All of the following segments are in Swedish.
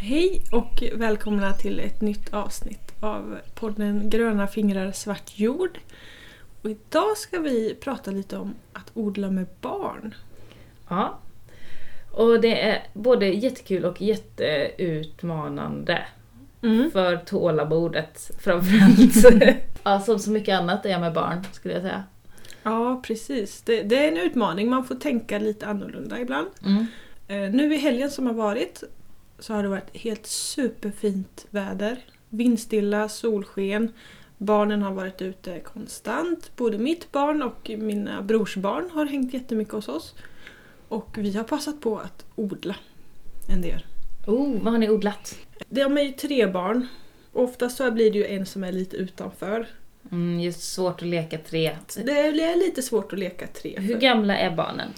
Hej och välkomna till ett nytt avsnitt av podden Gröna fingrar svart jord. Och idag ska vi prata lite om att odla med barn. Ja. Och det är både jättekul och jätteutmanande. Mm. För tålamodet framförallt. ja, som så mycket annat är med barn skulle jag säga. Ja, precis. Det, det är en utmaning, man får tänka lite annorlunda ibland. Mm. Eh, nu i helgen som har varit så har det varit helt superfint väder. Vindstilla, solsken. Barnen har varit ute konstant. Både mitt barn och mina brorsbarn har hängt jättemycket hos oss. Och vi har passat på att odla en del. Oh, vad har ni odlat? De är ju tre barn. Oftast så blir det ju en som är lite utanför. Mm, just svårt att leka tre. Det är lite svårt att leka tre. Hur gamla är barnen?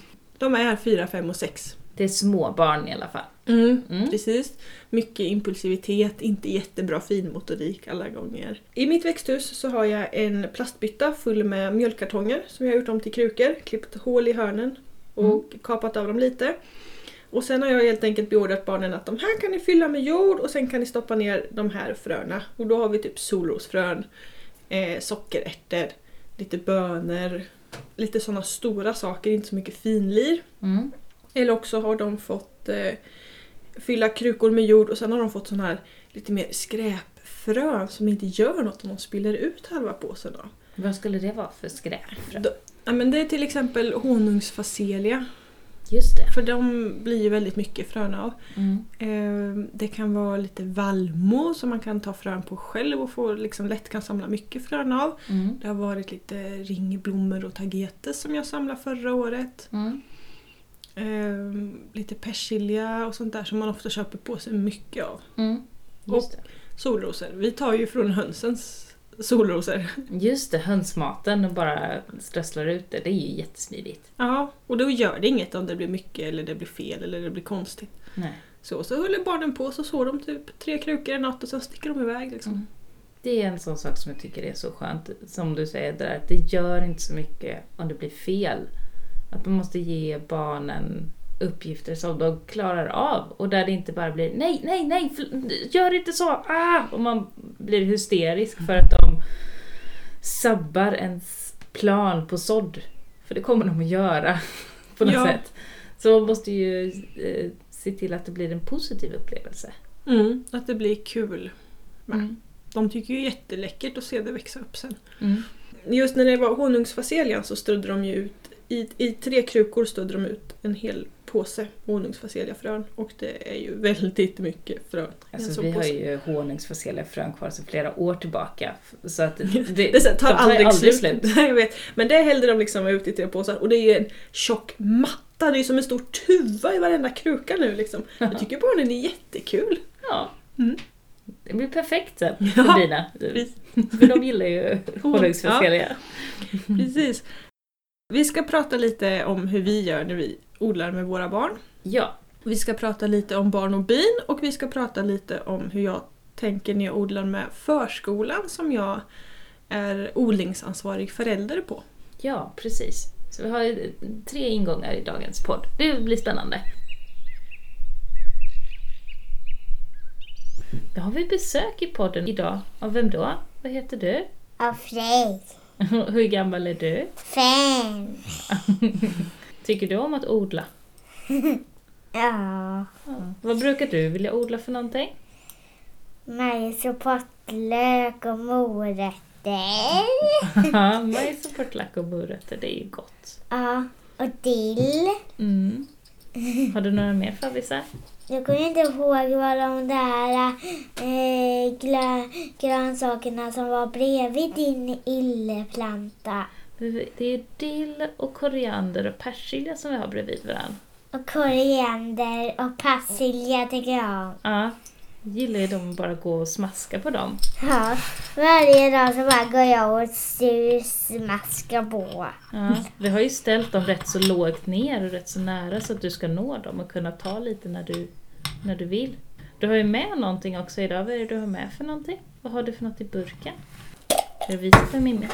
de är fyra, fem och sex. Det är små barn i alla fall. Mm, Mm. Precis. Mycket impulsivitet, inte jättebra finmotorik alla gånger. I mitt växthus så har jag en plastbytta full med mjölkkartonger som jag har gjort om till krukor. Klippt hål i hörnen och kapat av dem lite. Och sen har jag helt enkelt beordrat barnen att de här kan ni fylla med jord och sen kan ni stoppa ner de här fröna. Och då har vi typ solrosfrön, eh, sockerärtor, lite bönor, lite sådana stora saker, inte så mycket finlir. Mm. Eller också har de fått eh, fylla krukor med jord och sen har de fått sån här lite mer skräpfrön som inte gör något om de spiller ut halva påsen. Då. Vad skulle det vara för skräp? Då- Ja, men det är till exempel honungsfacelia. Just det. För de blir ju väldigt mycket frön av. Mm. Eh, det kan vara lite vallmo som man kan ta frön på själv och få, liksom, lätt kan samla mycket frön av. Mm. Det har varit lite ringblommor och tagetes som jag samlade förra året. Mm. Eh, lite persilja och sånt där som man ofta köper på sig mycket av. Mm. Just, det. Solrosor. Vi tar ju från hönsens solrosor. Just det, hönsmaten och bara strösslar ut det. Det är ju jättesmidigt. Ja, och då gör det inget om det blir mycket eller det blir fel eller det blir konstigt. Nej. Så, så håller barnen på så sår de typ tre krukor en natt och sen sticker de iväg. Liksom. Mm. Det är en sån sak som jag tycker är så skönt. Som du säger, där, att det gör inte så mycket om det blir fel. Att man måste ge barnen uppgifter som de klarar av. Och där det inte bara blir nej, nej, nej, gör inte så, ah! Och man blir hysterisk för att de sabbar ens plan på sådd. För det kommer de att göra på något Ja. sätt. Så man måste ju eh, se till att det blir en positiv upplevelse. Mm, att det blir kul. Mm. De tycker ju jätteläckert att se det växa upp sen. Mm. Just när det var honungsfaselian så strödde de ju ut, i, i tre krukor strödde de ut en hel påse honungsfaseliafrön. Och det är ju väldigt mycket frön Alltså vi har ju honungsfaseliafrön kvar sedan flera år tillbaka. Så att det, Det så här, tar de aldrig, slut. Nej, jag vet. Men det hällde de liksom ut i tre påsar och det är en tjock matta. Det är som en stor tuva i varenda kruka nu liksom. Jag tycker barnen är jättekul. Ja. Mm. Det blir perfekt sen Ja, för dina. precis. För de gillar ju honungsfacelia. Precis. Vi ska prata lite om hur vi gör när vi odlar med våra barn. Ja. Vi ska prata lite om barn och bin och vi ska prata lite om hur jag tänker när jag odlar med förskolan som jag är odlingsansvarig förälder på. ja, precis. Så vi har ju tre ingångar i dagens podd. Det blir spännande. Då har vi besök i podden idag. Av vem då? Vad heter du? Av Frej. Hur gammal är du? Fem. Tycker du om att odla? Ja. Ja. Vad brukar du vilja odla för någonting? Majs och pottlök och morötter. Ja, majs och purtlack och morötter, det är ju gott. Ja. Och dill. Mm. Har du några mer favvisar? Jag kommer inte ihåg vad de där eh, grönsakerna som var bredvid din illeplanta. Det är dill och koriander och persilja som vi har bredvid varandra. Och koriander och persilja tycker jag om. Ja, gillar ju dem att bara gå och smaska på dem. Ja, varje dag så bara går jag och smaskar på. Ja, vi har ju ställt dem rätt så lågt ner och rätt så nära så att du ska nå dem och kunna ta lite när du, när du vill. Du har ju med någonting också idag. Vad är det du har med för någonting? Vad har du för något i burken? Ska du visa för Mimmi?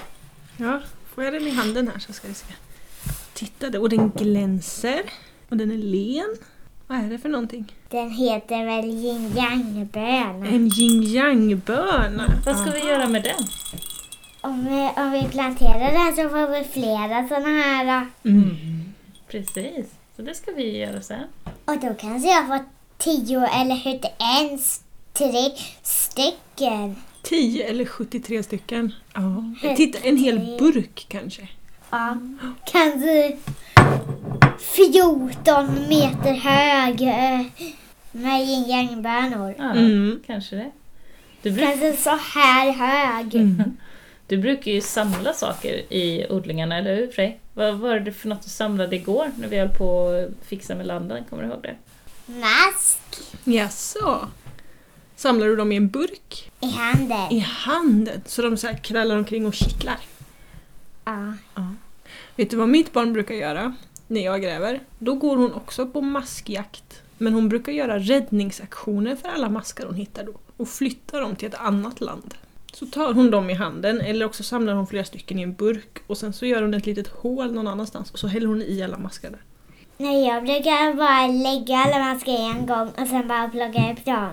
Ja, får jag den i handen här så ska vi se. Titta, det- och den glänser. Och den är len. Vad är det för någonting? Den heter väl yin yang-böna. En yin yang-böna. Vad ska vi göra med den? Om vi, om vi planterar den så får vi flera sådana här. Mm. Precis, så det ska vi göra sen. Och då kanske jag får tio eller hur det en, tre stycken. 10 eller 73 stycken. Ja. Titta, en hel burk kanske. Ja, kanske 14 meter hög med yin yang-bönor. Ja, Mm. kanske det. Du, bruk, Kanske så här hög. Mm. du brukar ju samla saker i odlingarna, eller hur Frej? Vad var det för något du samlade igår när vi höll på att fixa med landen? Kommer du ihåg det? Mask Jaså? Samlar du dem i en burk? i handen. I handen? Så de så här krallar omkring och kittlar? Ja. Vet du vad mitt barn brukar göra när jag gräver? Då går hon också på maskjakt. Men hon brukar göra räddningsaktioner för alla maskar hon hittar då och flyttar dem till ett annat land. Så tar hon dem i handen eller också samlar hon flera stycken i en burk och sen så gör hon ett litet hål någon annanstans och så häller hon i alla maskar där. Nej, jag brukar bara lägga alla maskar en gång och sen bara plocka upp dem.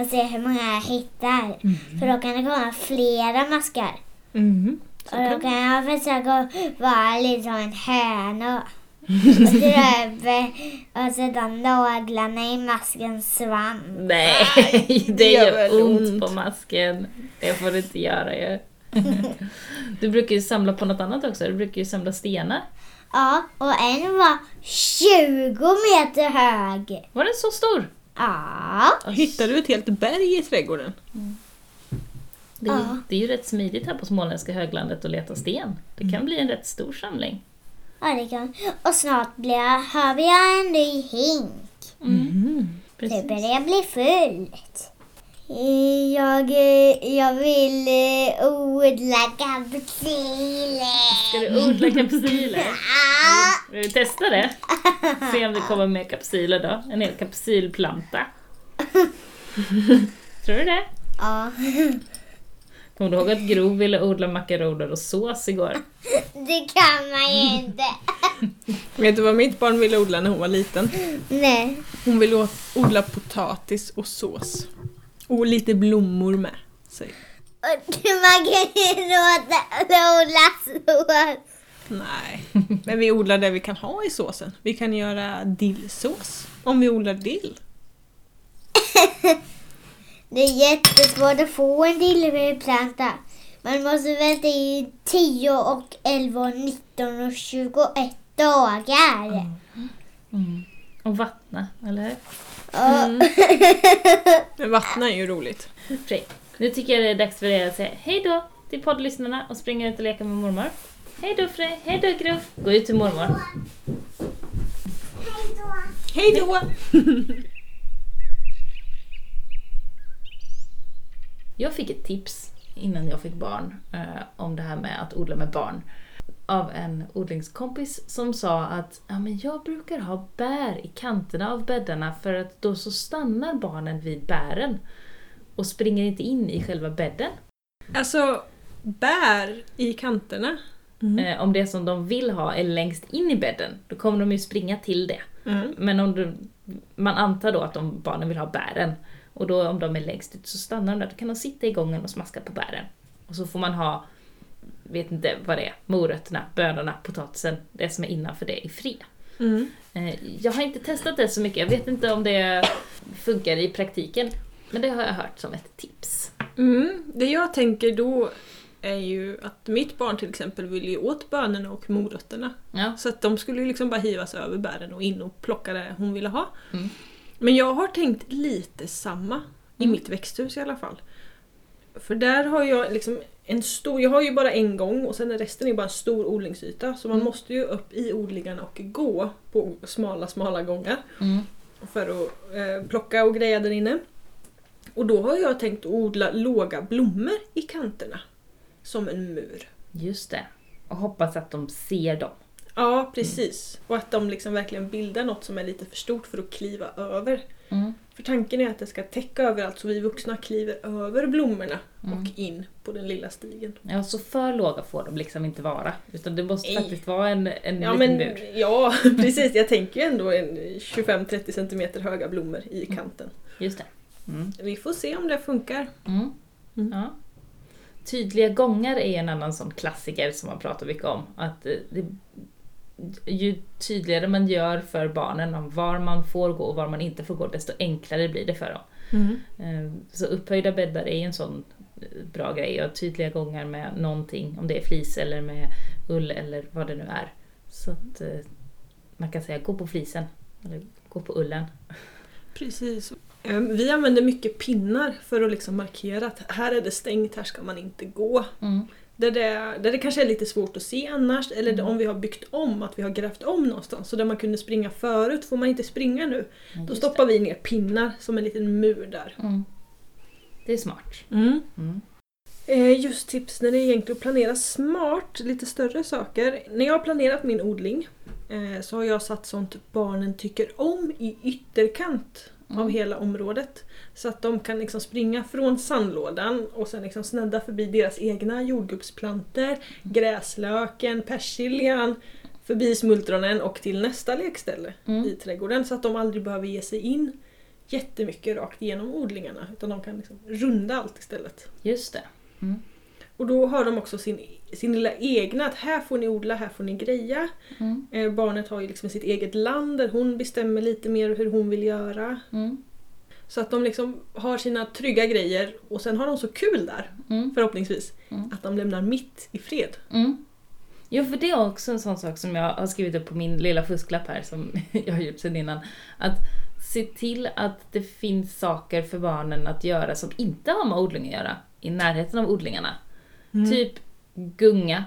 Och se hur många jag hittar. För då kan det komma flera maskar. Mm. Och då kan- kan jag försöka vara lite som en höna. Eh, och sätta naglarna i maskens svamp. Nej, det gör ont, på masken. Det får du inte göra ju. Du brukar ju samla på något annat också. Du brukar ju samla stenar. Ja, och en var 20 meter hög. Var den så stor? Ja. Hittar du ett helt berg i trädgården? Det är, Ja. det är ju rätt smidigt här på småländska höglandet att leta sten. Det kan bli en rätt stor samling. Ja, det kan. Och snart blir jag, har vi en ny hink. Mm. Det Precis. börjar bli fullt. Jag, jag vill eh, odla kapsyler. Ska du odla kapsyler? Ja. Vill vi testa det? Se om det kommer mer kapsyler då. En hel kapsylplanta. Tror du det? ja. Kommer du ihåg att Gro ville odla makaroner och sås igår? Det kan man ju inte. Vet du vad mitt barn ville odla när hon var liten? Nej. Hon ville odla potatis och sås. Och lite blommor med. Säg. Och man kan ju låta odla sås. Nej, men vi odlar det vi kan ha i såsen. Vi kan göra dillsås. Om vi odlar dill. Det är jättesvårt att få en dillveplanta. Man måste vänta i 10 och 11 och 19 och 21 dagar. Mm. Och vattna, eller hur? Ja. Men vattna är ju roligt. Frej, nu tycker jag det är dags för dig att säga hej då till poddlyssnarna och springa ut och leka med mormor. Hej då Frej, hej då Gro. Gå ut till mormor. Hej då! Jag fick ett tips innan jag fick barn eh, om det här med att odla med barn. Av en odlingskompis som sa att ja, men jag brukar ha bär i kanterna av bäddarna för att då så stannar barnen vid bären och springer inte in i själva bädden. Alltså, bär i kanterna. Eh, om det som de vill ha är längst in i bädden, då kommer de ju springa till det. Mm. Men om du, man antar då att de barnen vill ha bären. Och då om de är längst ut så stannar de där. Då kan de sitta i gången och smaska på bären. Och så får man ha, vet inte vad det är, morötterna, bönorna, potatisen, det som är innanför det i fred. Mm. Eh, Jag har inte testat det så mycket, jag vet inte om det funkar i praktiken. Men det har jag hört som ett tips. Mm. Det jag tänker då är ju att mitt barn till exempel vill ju åt bönorna och morötterna. Ja. Så att de skulle ju liksom bara hivas över bären och in och plocka det hon ville ha. Mm. Men jag har tänkt lite samma i Mm. mitt växthus i alla fall. För där har jag liksom en stor, jag har ju bara en gång och sen är resten är bara en stor odlingsyta. Så man Mm. måste ju upp i odlingarna och gå på smala, smala gångar. Mm. För att eh, plocka och greja där inne. Och då har jag tänkt odla låga blommor i kanterna. Som en mur. Just det. Och hoppas att de ser dem. Ja, precis. Och att de liksom verkligen bildar något som är lite för stort för att kliva över. Mm. För tanken är att det ska täcka överallt så vi vuxna kliver över blommorna Mm. och in på den lilla stigen. Ja, så för låga får de liksom inte vara. Utan det måste Nej. faktiskt vara en, en Ja, liten men, bur. ja precis. Jag tänker ju ändå en 25-30 cm höga blommor i kanten. Just det. Mm. Vi får se om det funkar. Mm. Mm. Ja. Tydliga gångar är en annan sån klassiker som man pratar mycket om. Att eh, det, ju tydligare man gör för barnen om var man får gå och var man inte får gå, desto enklare blir det för dem. Eh, Så upphöjda bäddar är en sån eh, bra grej och tydliga gångar med någonting, om det är flis eller med ull eller vad det nu är. Så att eh, man kan säga gå på flisen eller gå på ullen. Precis. Eh, Vi använder mycket pinnar för att liksom markera att här är det stängt, här ska man inte gå. Mm. Där det, där det kanske är lite svårt att se annars, eller Mm. om vi har byggt om, att vi har grävt om någonstans. Så där man kunde springa förut får man inte springa nu. Ja, Då stoppar vi ner pinnar som en liten mur där. det. Mm. Det är smart. Mm. Mm. Eh, Just tips när det är egentligen att planera smart, lite större saker. När jag har planerat min odling eh, så har jag satt sånt barnen tycker om i ytterkant av Mm. hela området. Så att de kan liksom springa från sandlådan och sen liksom snedda förbi deras egna jordgubbsplanter, gräslöken, persiljan, förbi smultronen och till nästa lekställe Mm. i trädgården. Så att de aldrig behöver ge sig in jättemycket rakt igenom odlingarna utan de kan liksom runda allt istället. Just det. Mm. Och då har de också sin, sin lilla egna, att här får ni odla, här får ni greja. Mm. Eh, barnet har ju liksom sitt eget land där hon bestämmer lite mer hur hon vill göra. Mm. Så att de liksom har sina trygga grejer och sen har de så kul där, Mm. förhoppningsvis, Mm. att de lämnar mitt i fred. Mm. Jo, för det är också en sån sak som jag har skrivit upp på min lilla fusklapp här som jag har gjort sen innan. Att se till att det finns saker för barnen att göra som inte har med odling att göra i närheten av odlingarna. Typ gunga.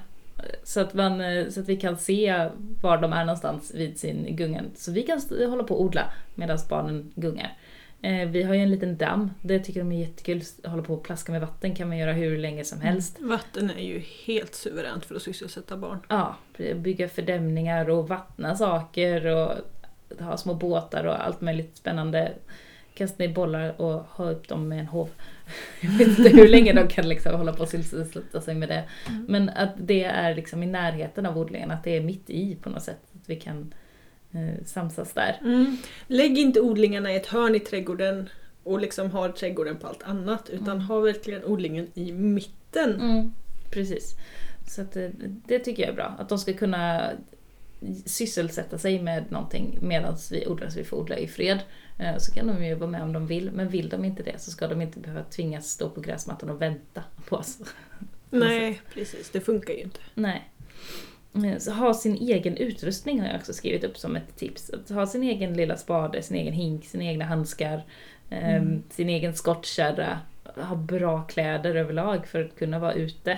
Så att, man, eh, så att vi kan se var de är någonstans vid sin gungan. Så vi kan hålla på och odla medan barnen gungar. Eh, vi har ju en liten damm. Det tycker de är jättekul. Hålla på och plaska med vatten kan man göra hur länge som helst. Vatten är ju helt suveränt för att sysselsätta barn. Ja, bygga fördämningar och vattna saker och ha små båtar och allt möjligt spännande. Kasta ner bollar och ha upp dem med en hov. Jag vet inte hur länge de kan liksom hålla på och sysselsätta sig med det. Men att det är liksom i närheten av odlingen, att det är mitt i på något sätt. Att vi kan eh, samsas där. Mm. Lägg inte odlingarna i ett hörn i trädgården och liksom har trädgården på allt annat utan Mm. ha verkligen odlingen i mitten. Mm, precis. Så att, eh, det tycker jag är bra. Att de ska kunna sysselsätta sig med någonting medan vi odlar så vi får odla i fred. Eh, Så kan de ju vara med om de vill, men vill de inte det så ska de inte behöva tvingas stå på gräsmattan och vänta på oss. Nej, precis. Det funkar ju inte. Nej. Eh, Så ha sin egen utrustning har jag också skrivit upp som ett tips. Att ha sin egen lilla spade, sin egen hink, sina egna handskar, eh, sin egen skottkärra. Ha bra kläder överlag för att kunna vara ute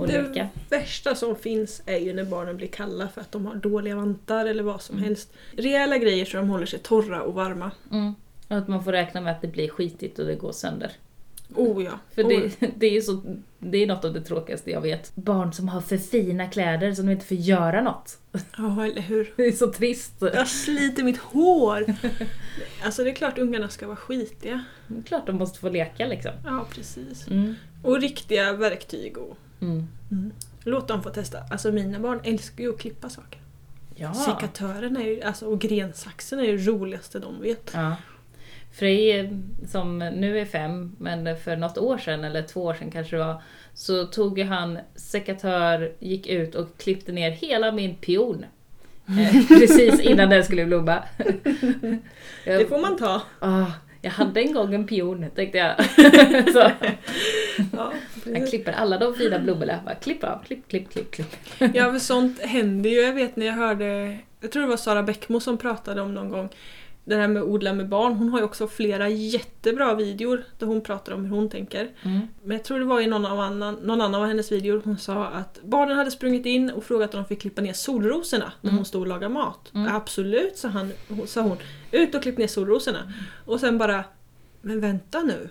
och det leka. värsta som finns är ju när barnen blir kalla för att de har dåliga vantar eller vad som Mm. helst. Rejäla grejer så de håller sig torra och varma. Mm. Och att man får räkna med att det blir skitigt och det går sönder. Oh ja. För oh. det, det är ju så, det är något av det tråkigaste jag vet. Barn som har för fina kläder som de inte får göra något. Ja, eller hur. Det är så trist. Jag sliter mitt hår! Alltså det är klart ungarna ska vara skitiga. Det är klart de måste få leka liksom. Ja, precis. Mm. Och riktiga verktyg och Mm. låt dem få testa. Alltså mina barn älskar ju att klippa saker. Ja. Sekatören är ju, alltså, och grensaxen är ju det roligaste de vet. ja. Frej som nu är fem, men för något år sedan eller två år sedan kanske det var, så tog han sekatör, gick ut och klippte ner hela min pion. Eh, Precis innan den skulle blomma. Det får man ta. Ah, jag hade en gång en pion, tänkte jag. så, Ja, jag klipper alla de fina blommorna. Bara klipp av, klipp, klipp, klipp, klipp. Ja, för sånt händer ju. Jag vet när jag hörde, jag tror det var Sara Bäckmo som pratade om någon gång, det här med odla med barn. Hon har ju också flera jättebra videor där hon pratar om hur hon tänker. Mm. Men jag tror det var i någon, av annan, någon annan av hennes videor hon sa att barnen hade sprungit in och frågat om de fick klippa ner solrosorna när Mm. hon stod och lagade mat. Mm. Absolut, sa, han, sa hon. Ut och klipp ner solrosorna. Och sen bara, men vänta nu.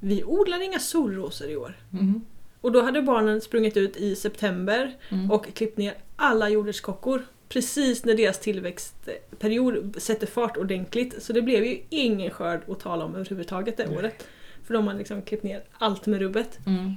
Vi odlar inga solrosor i år. Mm. Och då hade barnen sprungit ut i september Mm. och klippt ner alla jordärtskockor precis när deras tillväxtperiod sätter fart ordentligt. Så det blev ju ingen skörd att tala om överhuvudtaget det Nej. året. För de har liksom klippt ner allt med rubbet. Mm.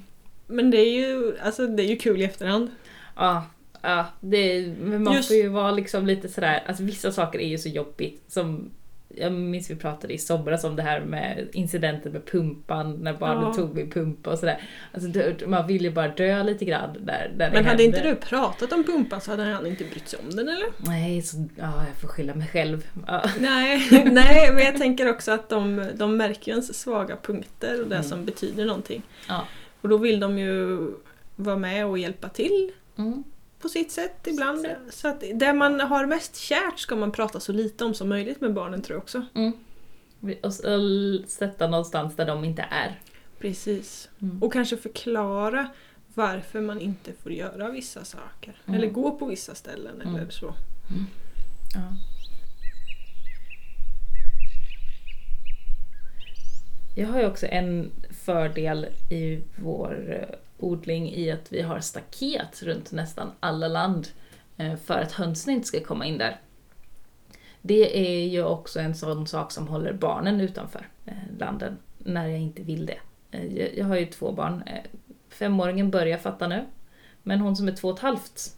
Men det är ju, alltså, det är ju kul i efterhand. Ja, ja det, men man Just- får ju vara liksom lite sådär, alltså vissa saker är ju så jobbigt som jag minns vi pratade i somras om det här med incidenten med pumpan när barnen Ja. tog min pumpa och sådär. Alltså man vill ju bara dö lite grann där, där Men hade inte du pratat om pumpan så hade han inte brytt sig om den eller? Nej, så, ja, jag får skylla mig själv. Ja. Nej, nej men jag tänker också att de, de märker ju ens svaga punkter och det Mm. som betyder någonting. Ja. Och då vill de ju vara med och hjälpa till Mm. På sitt sätt ibland. sätt. Så att det man har mest kärt ska man prata så lite om som möjligt med barnen tror jag också. Mm. Och sätta någonstans där de inte är. Precis. Mm. Och kanske förklara varför man inte får göra vissa saker. Mm. Eller gå på vissa ställen Mm. eller så. Ja. Jag har ju också en fördel i vår eh, odling i att vi har staket runt nästan alla land eh, för att hönsen inte ska komma in där. Det är ju också en sån sak som håller barnen utanför eh, landen när jag inte vill det. Eh, jag- har ju två barn. Femåringen börjar fatta nu. Men hon som är två och ett halvt,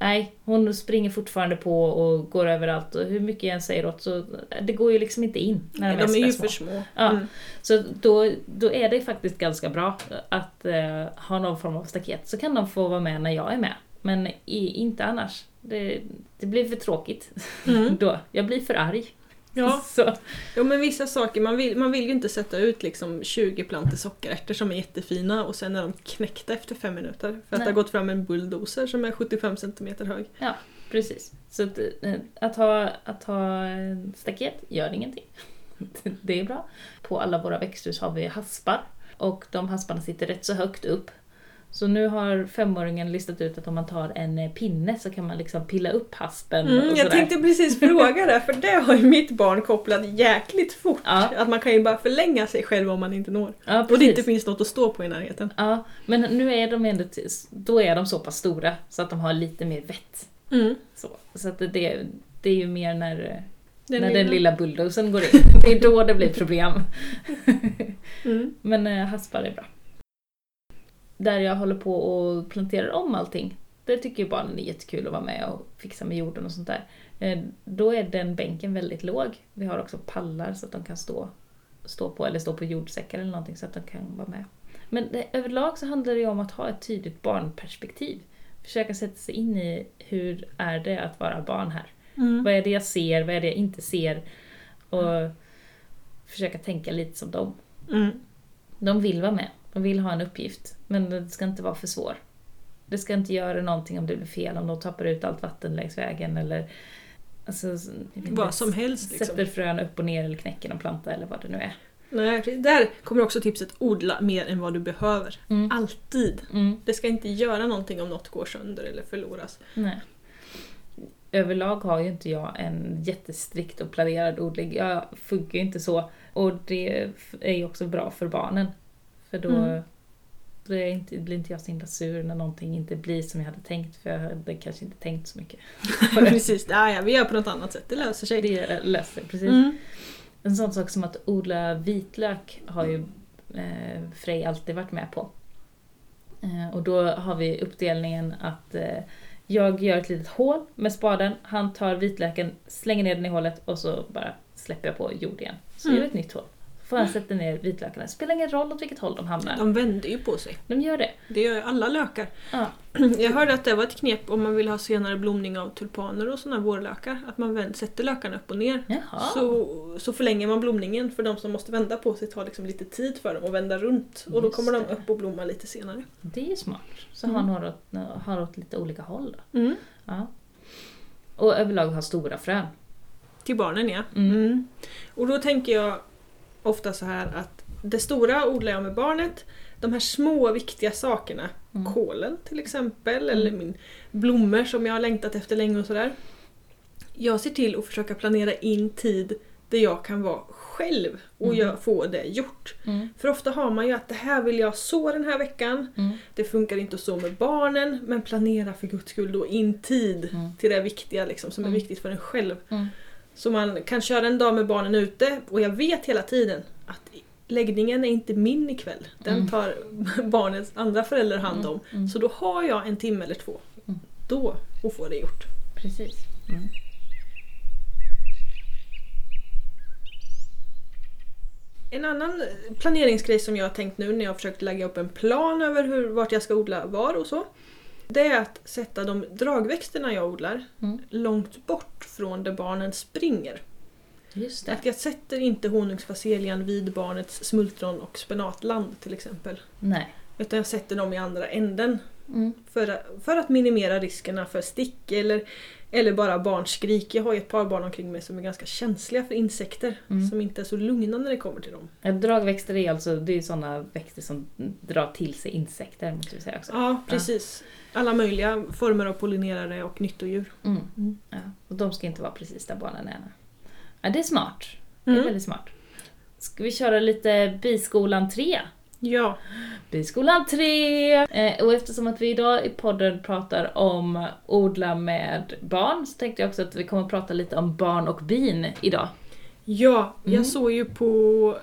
nej, hon springer fortfarande på och går överallt och hur mycket jag än säger åt så det går ju liksom inte in när de, de är ju små. för små. Ja. Mm. Så då, då är det faktiskt ganska bra att eh, ha någon form av staket. Så kan de få vara med när jag är med. Men i, inte annars. Det, det blir för tråkigt Mm. då. Jag blir för arg. Ja. Så, Jo men vissa saker, man vill, man vill ju inte sätta ut liksom 20 plantor sockerärtor som är jättefina och sen är de knäckta efter fem minuter. För att Nej. det har gått fram en bulldozer som är 75 cm hög. precis. Så att, eh, att, ha, att ha staket gör ingenting. Det är bra. På alla våra växthus har vi haspar. Och de hasparna sitter rätt så högt upp. Så nu har femåringen listat ut att om man tar en eh, pinne så kan man liksom pilla upp haspen Mm, och jag tänkte precis fråga det, för det har ju mitt barn kopplat jäkligt fort. Ja. Att man kan ju bara förlänga sig själv om man inte når. Ja, Och det inte finns något att stå på i närheten. Ja, men nu är de ändå, då är de så pass stora så att de har lite mer vett. Mm. Så, så att det, det är ju mer när, Den när lilla- den lilla bulldozern går in. Det är då det blir problem. Mm. Men eh, haspar är bra. Där jag håller på och planterar om allting, det tycker ju barnen är jättekul att vara med och fixa med jorden och sånt där. Eh, Då är den bänken väldigt låg. Vi har också pallar så att de kan stå, stå på, eller stå på jordsäckar eller någonting så att de kan vara med. Men det, överlag så handlar det ju om att ha ett tydligt barnperspektiv. Försöka sätta sig in i hur är det att vara barn här. Mm. Vad är det jag ser, vad är det jag inte ser? Och försöka tänka lite som dem. Mm. De vill vara med, de vill ha en uppgift, men det ska inte vara för svår. Det ska inte göra någonting om det blir fel, om de tappar ut allt vatten längs vägen eller alltså, Vad som helst liksom. sätter frön upp och ner eller knäcker en planta eller vad det nu är. Nej, där kommer också tipset odla mer än vad du behöver. Mm. Alltid. Mm. Det ska inte göra någonting om något går sönder eller förloras. Nej. Överlag har ju inte jag en jättestrikt och planerad odling. Jag funkar ju inte så. Och det är ju också bra för barnen. För då, Mm. är inte, blir inte jag så himla sur när någonting inte blir som jag hade tänkt. För jag hade kanske inte tänkt så mycket. precis, ja, ja, vi gör på något annat sätt, det löser sig. Det löser sig, precis. Mm. En sån sak som att odla vitlök har ju eh, Frej alltid varit med på. Eh, och då har vi uppdelningen att eh, jag gör ett litet hål med spaden, han tar vitlöken, slänger ner den i hålet och så bara släpper jag på jord igen. Så Mm. gör ett nytt hål. Han sätta ner vitlökarna. Spelar ingen roll åt vilket håll de hamnar. De vänder ju på sig. De gör det. Det gör ju alla lökar. Ja. Jag hörde att det var ett knep om man vill ha senare blomning av tulpaner och sådana vårlökar. Att man vänd, sätter lökarna upp och ner. Jaha. Så, så förlänger man blomningen för de som måste vända på sig tar liksom lite tid för dem att vända runt. Och då Just kommer de det. upp och blomma lite senare. Det är ju smart. Så Mm. har åt, har åt lite olika håll. Mm. Ja. Och överlag ha stora frön. Till barnen ja. Mm. Mm. Och då tänker jag ofta så här att det stora odlar jag med barnet. De här små viktiga sakerna, Mm. kålen till exempel, eller min blommor som jag har längtat efter länge och sådär. Jag ser till att försöka planera in tid där jag kan vara själv och Mm. få det gjort. Mm. För ofta har man ju att det här vill jag så den här veckan. Mm. Det funkar inte så med barnen men planera för guds skull då in tid Mm. till det viktiga liksom, som är Mm. viktigt för en själv. Mm. Så man kan köra en dag med barnen ute och jag vet hela tiden att läggningen är inte min ikväll. Den Mm. tar barnets andra förälder hand om. Mm. Så då har jag en timme eller två. Mm. Då och få det gjort. Precis. Mm. En annan planeringsgrej som jag har tänkt nu när jag har försökt lägga upp en plan över hur, vart jag ska odla var och så. Det är att sätta de dragväxterna jag odlar Mm. långt bort från där barnen springer. Just det. Att jag sätter inte honungsfaselian vid barnets smultron och spenatland till exempel. Nej. Utan jag sätter dem i andra änden. Mm. För, för att minimera riskerna för stick eller, eller bara barnskrik. Jag har ju ett par barn omkring mig som är ganska känsliga för insekter. Mm. Som inte är så lugna när det kommer till dem. Ja, dragväxter är alltså det är sådana växter som drar till sig insekter måste vi säga också. Ja, precis. Alla möjliga former av pollinerare och nyttodjur. Mm. Mm. Ja. Och de ska inte vara precis där barnen är. Ja, det är smart. Det Mm. är väldigt smart. Ska vi köra lite Biskolan 3? Ja, Biskolan 3! Eh, och eftersom att vi idag i podden pratar om odla med barn så tänkte jag också att vi kommer att prata lite om barn och bin idag. ja Mm. jag såg ju på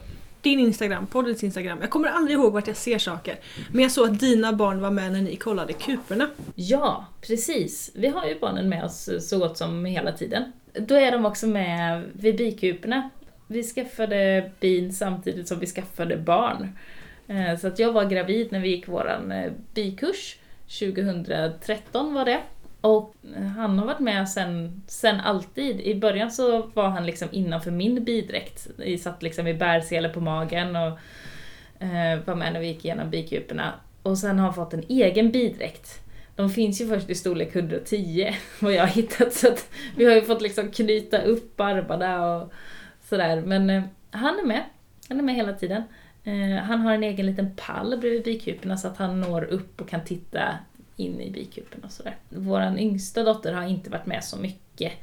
din Instagram, poddens Instagram. Jag kommer aldrig ihåg vart jag ser saker. Men jag såg att dina barn var med när ni kollade kuporna. Ja, precis. Vi har ju barnen med oss så gott som hela tiden. Då är de också med vid bikuporna. Vi skaffade bin samtidigt som vi skaffade barn. Eh, så att jag var gravid när vi gick våran eh, bikurs. 2013 var det. Och han har varit med sen, sen alltid. I början så var han liksom innanför min bidräkt. Vi satt liksom i bärsele på magen och eh, var med när vi gick igenom bikuporna. Och sen har han fått en egen bidräkt. De finns ju först i storlek 110 vad jag har hittat så att vi har ju fått liksom knyta upp armarna och sådär. Men eh, han är med. Han är med hela tiden. Eh, han har en egen liten pall bredvid bikuporna så att han når upp och kan titta in i bikuporna och sådär. Vår yngsta dotter har inte varit med så mycket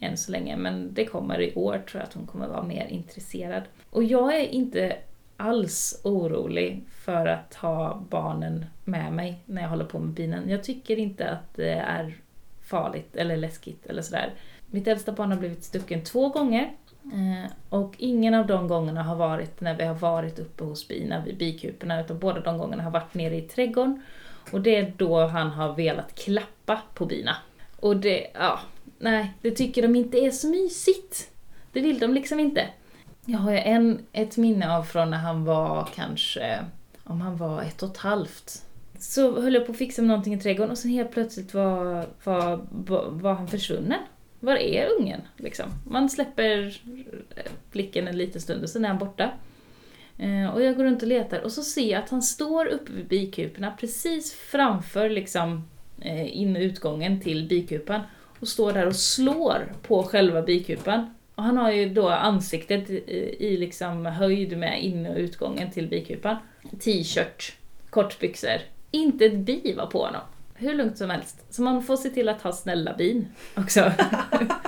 än så länge men det kommer i år tror jag att hon kommer vara mer intresserad. Och jag är inte alls orolig för att ha barnen med mig när jag håller på med binen. Jag tycker inte att det är farligt eller läskigt eller sådär. Mitt äldsta barn har blivit stucken två gånger eh, och ingen av de gångerna har varit när vi har varit uppe hos bina vid bikuporna utan båda de gångerna har varit nere i trädgården och det är då han har velat klappa på bina. Och det, ja, nej, det tycker de inte är så mysigt. Det vill de liksom inte. Jag har en, ett minne av från när han var kanske, om han var ett och ett halvt. Så höll jag på att fixa med någonting i trädgården och sen helt plötsligt var, var, var, var han försvunnen. Var är ungen? Liksom. Man släpper blicken en liten stund och sen är han borta. Eh, och jag går runt och letar och så ser jag att han står uppe vid bikuporna precis framför liksom, eh, in och utgången till bikupan och står där och slår på själva bikupan. Och han har ju då ansiktet i, i liksom höjd med in och utgången till bikupan. T-shirt, kortbyxor. Inte ett bi var på honom. Hur lugnt som helst. Så man får se till att ha snälla bin också.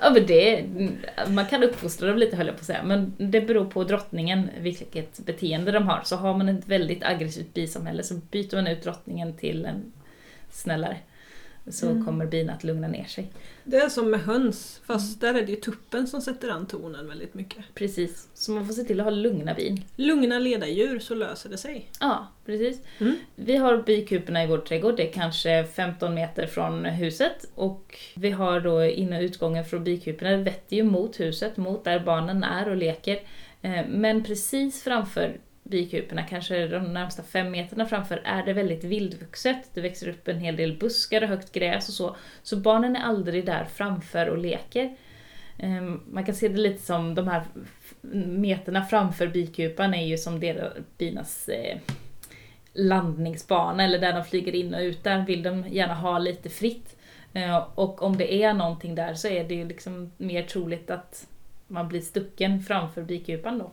ja men det, man kan uppfostra dem lite höll jag på att säga, men det beror på drottningen vilket beteende de har. Så har man ett väldigt aggressivt bisamhälle så byter man ut drottningen till en snällare. Så Mm. kommer bin att lugna ner sig. Det är som med höns, fast där är det ju tuppen som sätter an tonen väldigt mycket. Precis, så man får se till att ha lugna bin. Lugna ledardjur så löser det sig. Ja, precis. Mm. Vi har bikuporna i vår trädgård, det är kanske 15 meter från huset. Och vi har då in och utgången från bikuporna, det vetter ju mot huset, mot där barnen är och leker. Eh, Men precis framför bikuporna, kanske de närmsta fem meterna framför, är det väldigt vildvuxet. Det växer upp en hel del buskar och högt gräs och så. Så barnen är aldrig där framför och leker. Ehm, man kan se det lite som de här meterna framför bikupan är ju som deras, binas eh, landningsbana eller där de flyger in och ut. Där vill de gärna ha lite fritt. Ehm, och om det är någonting där så är det ju liksom mer troligt att man blir stucken framför bikupan då.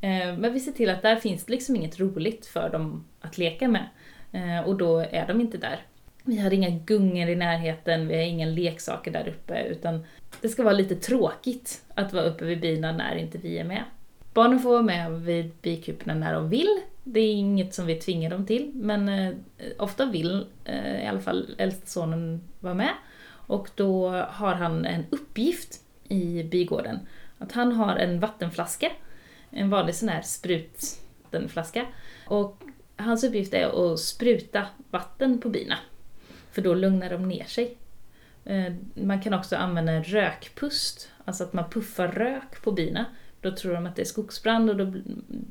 Eh, men vi ser till att där finns det liksom inget roligt för dem att leka med. Eh, och då är de inte där. Vi har inga gungor i närheten, vi har inga leksaker där uppe, utan det ska vara lite tråkigt att vara uppe vid bina när inte vi är med. Barnen får vara med vid bikuporna när de vill. Det är inget som vi tvingar dem till, men eh, ofta vill i alla fall äldste sonen vara med. Och då har han en uppgift i bigården. Att han har en vattenflaska, en vanlig sån här sprutflaska. Och hans uppgift är att spruta vatten på bina. För då lugnar de ner sig. Eh, man kan också använda en rökpust, alltså att man puffar rök på bina. Då tror de att det är skogsbrand och då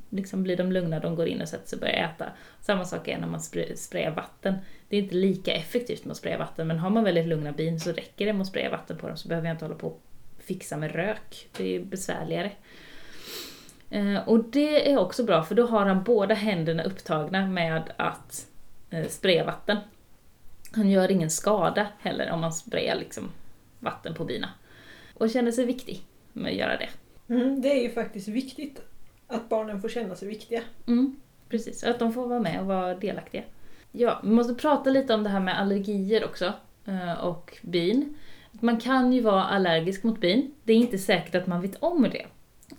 liksom blir de lugna, de går in och sätter sig och börjar äta. Samma sak är när man sprayar vatten. Det är inte lika effektivt med att spraya vatten, men har man väldigt lugna bin så räcker det med att spraya vatten på dem så behöver jag inte hålla på och fixa med rök. Det är besvärligare. Eh, Och det är också bra för då har han båda händerna upptagna med att eh, spraya vatten. Han gör ingen skada heller om man sprayar liksom vatten på bina. Och känner sig viktig med att göra det. Mm, det är ju faktiskt viktigt att barnen får känna sig viktiga. Mm, precis, att de får vara med och vara delaktiga. Ja, vi måste prata lite om det här med allergier också. eh, Och bin. Man kan ju vara allergisk mot bin. Det är inte säkert att man vet om det.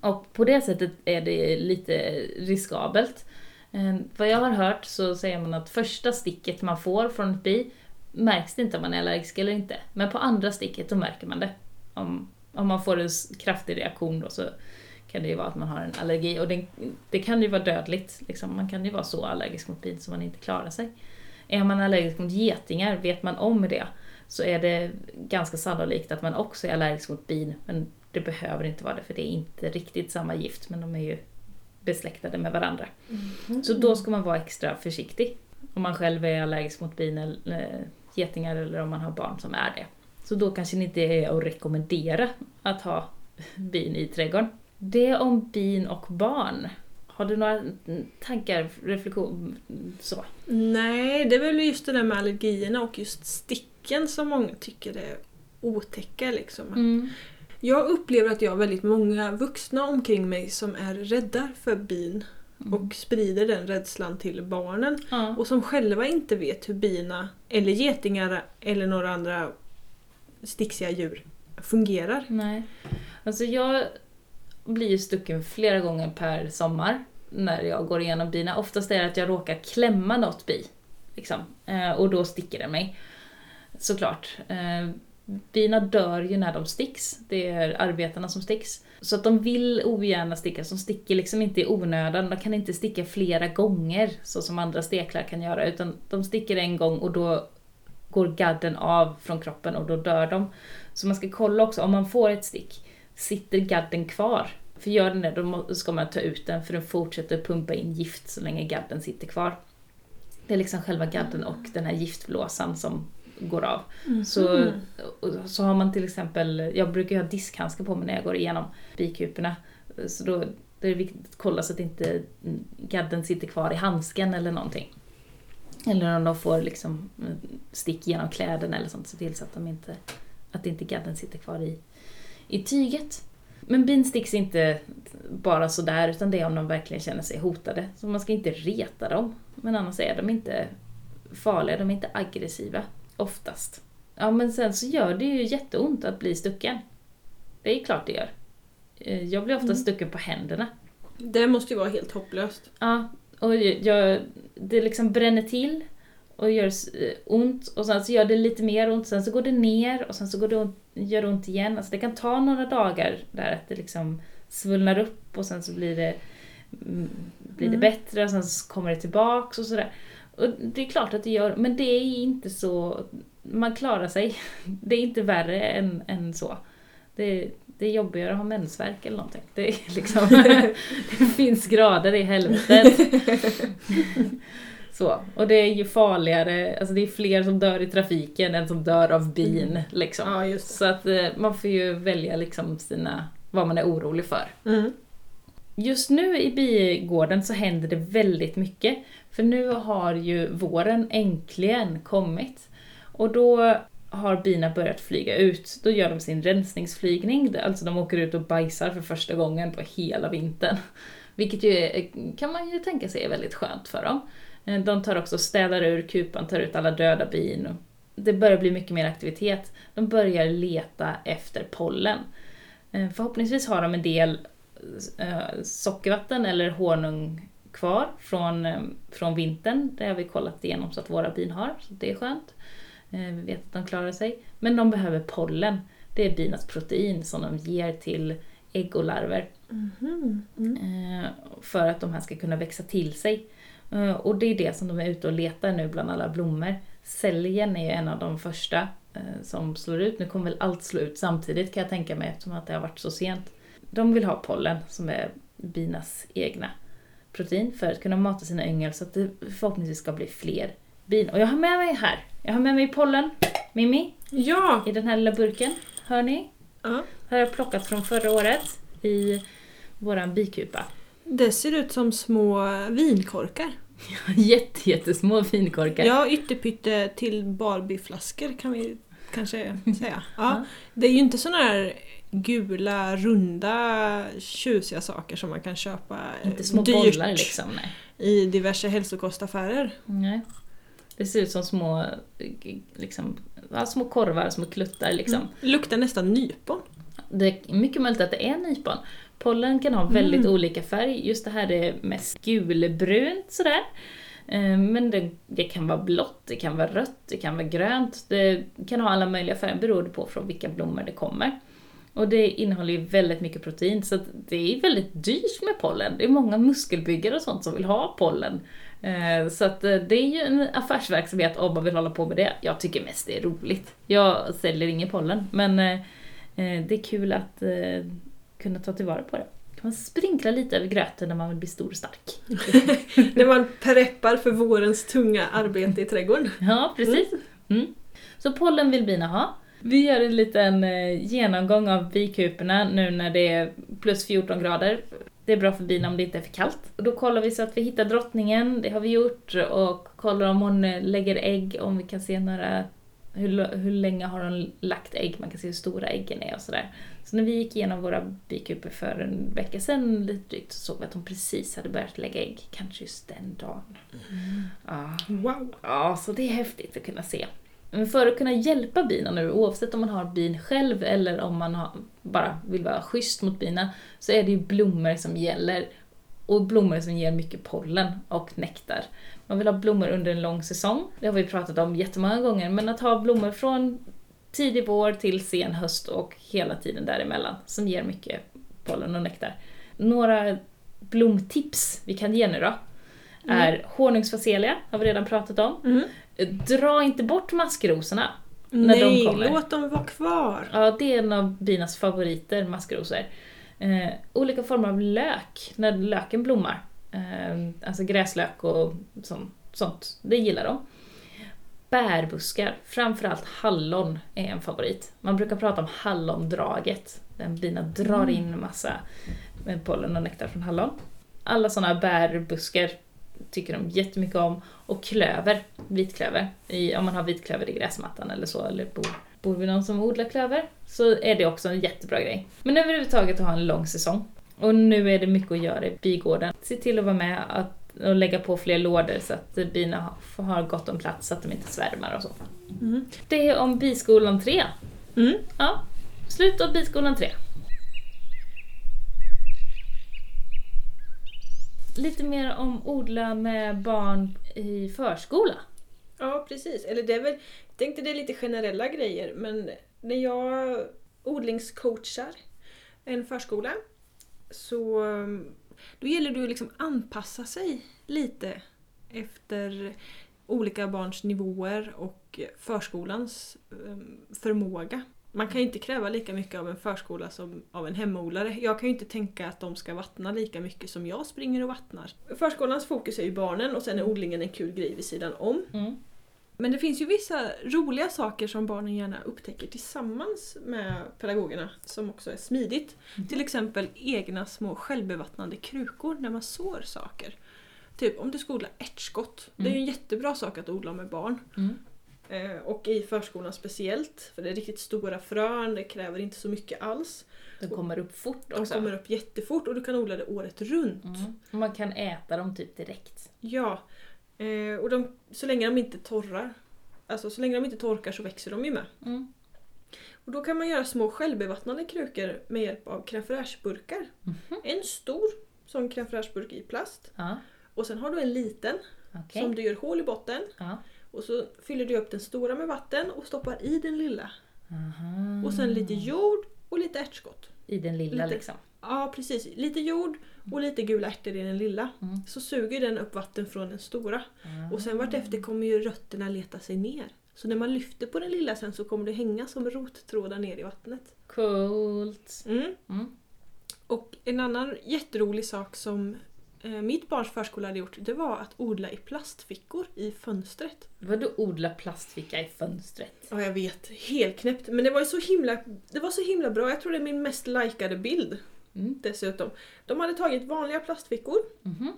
Och på det sättet är det lite riskabelt. Eh, vad jag har hört så säger man att första sticket man får från ett bi märks det inte om man är allergisk eller inte. Men på andra sticket då märker man det. Om, om man får en kraftig reaktion då så kan det ju vara att man har en allergi. Och det, det kan ju vara dödligt. Liksom. Man kan ju vara så allergisk mot bin så man inte klarar sig. Är man allergisk mot getingar, vet man om det, så är det ganska sannolikt att man också är allergisk mot bin. Men det behöver inte vara det, för det är inte riktigt samma gift, men de är ju besläktade med varandra. Så då ska man vara extra försiktig. Om man själv är allergisk mot bin eller eh, getingar eller om man har barn som är det. Så då kanske det inte är att rekommendera att ha bin i trädgården. Det om bin och barn. Har du några tankar, reflektion, så? Nej, det är väl just det där med allergierna och just sticken som många tycker är otäcka. Liksom. Mm. Jag upplever att jag har väldigt många vuxna omkring mig som är rädda för bin och sprider den rädslan till barnen. Ja. Och som själva inte vet hur bina, eller getingar eller några andra sticksiga djur fungerar. Nej. Alltså jag blir ju stucken flera gånger per sommar när jag går igenom bina. Oftast är det att jag råkar klämma något bi. Liksom. Eh, och då sticker det mig. Såklart. Bina dör ju när de sticks. Det är arbetarna som sticks. Så att de vill ogärna sticka. De sticker liksom inte i onödan. De kan inte sticka flera gånger så som andra steklar kan göra. Utan de sticker en gång och då går gadden av från kroppen och då dör de. Så man ska kolla också, om man får ett stick, sitter gadden kvar? För gör den det, då ska man ta ut den för den fortsätter pumpa in gift så länge gadden sitter kvar. Det är liksom själva gadden och den här giftblåsan som går av. Så, och så har man till exempel, jag brukar ha diskhandskar på mig när jag går igenom bikuporna. Så då, då är det viktigt att kolla så att inte gadden sitter kvar i handsken eller någonting. Eller om de får liksom stick genom kläderna eller sånt, se till så att, de inte, att inte gadden sitter kvar i, i tyget. Men bin sticks inte bara sådär, utan det är om de verkligen känner sig hotade. Så man ska inte reta dem. Men annars är de inte farliga, de är inte aggressiva. Oftast. Ja, men sen så gör det ju jätteont att bli stucken. Det är klart det gör. Eh, Jag blir ofta stucken på händerna. Det måste ju vara helt hopplöst. Ja, och jag, det liksom bränner till och gör eh, ont och sen så gör det lite mer ont, sen så går det ner och sen så går det ont, gör det ont igen. Alltså det kan ta några dagar där att det liksom svullnar upp och sen så blir det, mm, blir det Mm. bättre och sen så kommer det tillbaks och sådär. Och det är klart att det gör, men det är inte så, man klarar sig. Det är inte värre än, än så. Det, det är jobbigare att ha mensvärk eller någonting. Det, är liksom, det finns grader i helvetet. Så, och det är ju farligare, alltså det är fler som dör i trafiken än som dör av bin. Liksom. Ja, Så att eh, man får ju välja liksom sina, vad man är orolig för. Mm. Just nu i bigården så händer det väldigt mycket. För nu har ju våren äntligen kommit. Och då har bina börjat flyga ut. Då gör de sin rensningsflygning, alltså de åker ut och bajsar för första gången på hela vintern. Vilket ju är- kan man ju tänka sig är väldigt skönt för dem. Eh, de tar också och städar ur kupan, tar ut alla döda bin. Det börjar bli mycket mer aktivitet. De börjar leta efter pollen. Eh, förhoppningsvis har de en del sockervatten eller honung kvar från, eh, från vintern. Det har vi kollat igenom så att våra bin har, så det är skönt. Eh, Vi vet att de klarar sig. Men de behöver pollen. Det är binas protein som de ger till ägg och larver. Eh, För att de här ska kunna växa till sig. Eh, Och det är det som de är ute och letar nu bland alla blommor. Säljen är ju en av de första eh, som slår ut. Nu kommer väl allt slå ut samtidigt kan jag tänka mig eftersom att det har varit så sent. De vill ha pollen som är binas egna protein för att kunna mata sina yngel så att det förhoppningsvis ska bli fler bin. Och jag har med mig här, jag har med mig pollen, Mimmi, Ja! i den här lilla burken. Hör ni? ja! Har jag plockat från förra året i våran bikupa. Det ser ut som små vinkorkar. Jätte, jättesmå finkorkar. Ja, ytterpytte till Barbieflaskor kan vi kanske säga. Ja. Ja. Det är ju inte såna här gula, runda, tjusiga saker som man kan köpa eh, Inte små dyrt bollar liksom. Nej. i diverse hälsokostaffärer. nej. Det ser ut som små, liksom, små korvar, små kluttar liksom. Mm. Luktar nästan nypon. Det är mycket möjligt att det är nypon. Pollen kan ha väldigt Mm. olika färg. Just det här är mest gulbrunt sådär. Eh, Men det, det kan vara blått, det kan vara rött, det kan vara grönt. Det kan ha alla möjliga färger beroende på från vilka blommor det kommer. Och det innehåller ju väldigt mycket protein så det är väldigt dyrt med pollen. Det är många muskelbyggare och sånt som vill ha pollen. Eh, Så att eh, det är ju en affärsverksamhet om man vill hålla på med det. Jag tycker mest det är roligt. Jag säljer ingen pollen men eh, det är kul att kunna ta tillvara på det. Kan man sprinkla lite över gröten när man vill bli stor och stark. När man preppar för vårens tunga arbete i trädgården. Ja, precis. Mm. Så pollen vill bina ha. Vi gör en liten eh, genomgång av bikuporna nu när det är plus 14 grader. Det är bra för bina om det inte är för kallt. Och då kollar vi så att vi hittar drottningen, det har vi gjort, och kollar om hon eh, lägger ägg, om vi kan se några hur, hur länge har hon lagt ägg, man kan se hur stora äggen är och sådär. Så när vi gick igenom våra bikupor för en vecka sedan lite drygt så såg vi att hon precis hade börjat lägga ägg, kanske just den dagen. Ja. Wow! Ja, så det är häftigt att kunna se. Men för att kunna hjälpa bina nu, oavsett om man har bin själv eller om man har, bara vill vara schysst mot bina, så är det ju blommor som gäller. Och blommor som ger mycket pollen och nektar. Man vill ha blommor under en lång säsong, det har vi pratat om jättemånga gånger, men att ha blommor från tidig vår till sen höst och hela tiden däremellan som ger mycket pollen och nektar. Några blomtips vi kan ge nu då är honungsfacelia, har vi redan pratat om. Mm. Dra inte bort maskrosorna. När de Nej, kommer. låt dem vara kvar! Ja, det är en av binas favoriter, maskrosor. Eh, olika former av lök, när löken blommar. Eh, alltså gräslök och sånt, sånt, det gillar de. Bärbuskar, framförallt hallon är en favorit. Man brukar prata om hallondraget. Den bina drar in massa pollen och nektar från hallon. Alla sådana bärbuskar tycker de jättemycket om. Och klöver, vitklöver. I, om man har vitklöver i gräsmattan eller så, eller bor, bor vi någon som odlar klöver, så är det också en jättebra grej. Men överhuvudtaget att ha en lång säsong. Och nu är det mycket att göra i bigården. Se till att vara med att, och lägga på fler lådor så att bina har- gott om plats så att de inte svärmar och så. Mm. Det är om biskolan 3. Mm. Ja, slut av biskolan 3. Lite mer om odla med barn i förskola. Ja, precis. Eller det är väl, jag tänkte det är lite generella grejer, men när jag odlingscoachar en förskola så då gäller det att liksom anpassa sig lite efter olika barns nivåer och förskolans eh, förmåga. Man kan ju inte kräva lika mycket av en förskola som av en hemodlare. Jag kan ju inte tänka att de ska vattna lika mycket som jag springer och vattnar. Förskolans fokus är ju barnen och sen är odlingen en kul grej vid sidan om. Mm. Men det finns ju vissa roliga saker som barnen gärna upptäcker tillsammans med pedagogerna som också är smidigt. Till exempel egna små självbevattnande krukor när man sår saker. Typ om du ska odla ärtskott. Det är ju en jättebra sak att odla med barn. Mm. Eh, och i förskolan speciellt. För det är riktigt stora frön, det kräver inte så mycket alls. De kommer upp fort De också. kommer upp jättefort och du kan odla det året runt. Mm. Man kan äta dem typ direkt. Ja. Eh, och de, så länge de inte torrar, alltså så länge de inte torkar så växer de ju med. Mm. Och då kan man göra små självbevattnande krukor med hjälp av crème fraîche-burkar. Mhm. En stor sån crème fraîche-burk i plast. Ja, Och sen har du en liten okej. som du gör hål i botten. Ja. Och så fyller du upp den stora med vatten och stoppar i den lilla. Aha. Och sen lite jord och lite ärtskott. I den lilla lite- liksom. Ja precis, lite jord och lite gula ärtor i den lilla. Mm. Så suger den upp vatten från den stora. Ah. Och sen vartefter kommer ju rötterna leta sig ner. Så när man lyfter på den lilla sen så kommer det hänga som rottrådar ner i vattnet. Coolt. Mm. Mm. Och en annan jätterolig sak som mitt barns förskola hade gjort det var att odla i plastfickor i fönstret. Vadå odla plastficka i fönstret? Ja jag vet, helt knäppt. Men det var ju så himla, det var så himla bra. Jag tror det är min mest likade bild Mm. dessutom. De hade tagit vanliga plastfickor, Mhm.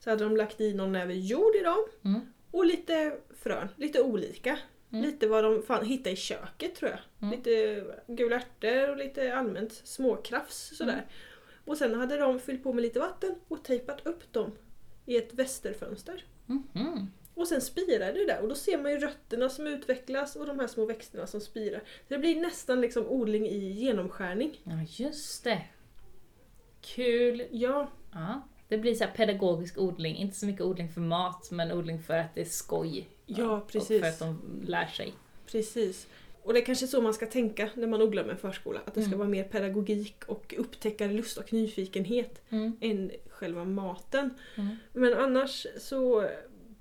så hade de lagt i någon näve jord i dem Mm. och lite frön, lite olika. Mm. Lite vad de fan hittade i köket tror jag. Mm. Lite gula ärtor och lite allmänt småkrafs sådär. Och sen hade de fyllt på med lite vatten och tejpat upp dem i ett västerfönster. Mhm. Och sen spirar det där och då ser man ju rötterna som utvecklas och de här små växterna som spirar. Så det blir nästan liksom odling i genomskärning. Ja, just det. Kul. Ja, Ja. Det blir så här pedagogisk odling. Inte så mycket odling för mat, men odling för att det är skoj. Ja, Och precis. för att de lär sig. precis. Och det är kanske så man ska tänka när man odlar med en förskola. Att det ska Mm. vara mer pedagogik och upptäckarlust och nyfikenhet Mm. än själva maten. Mm. Men annars så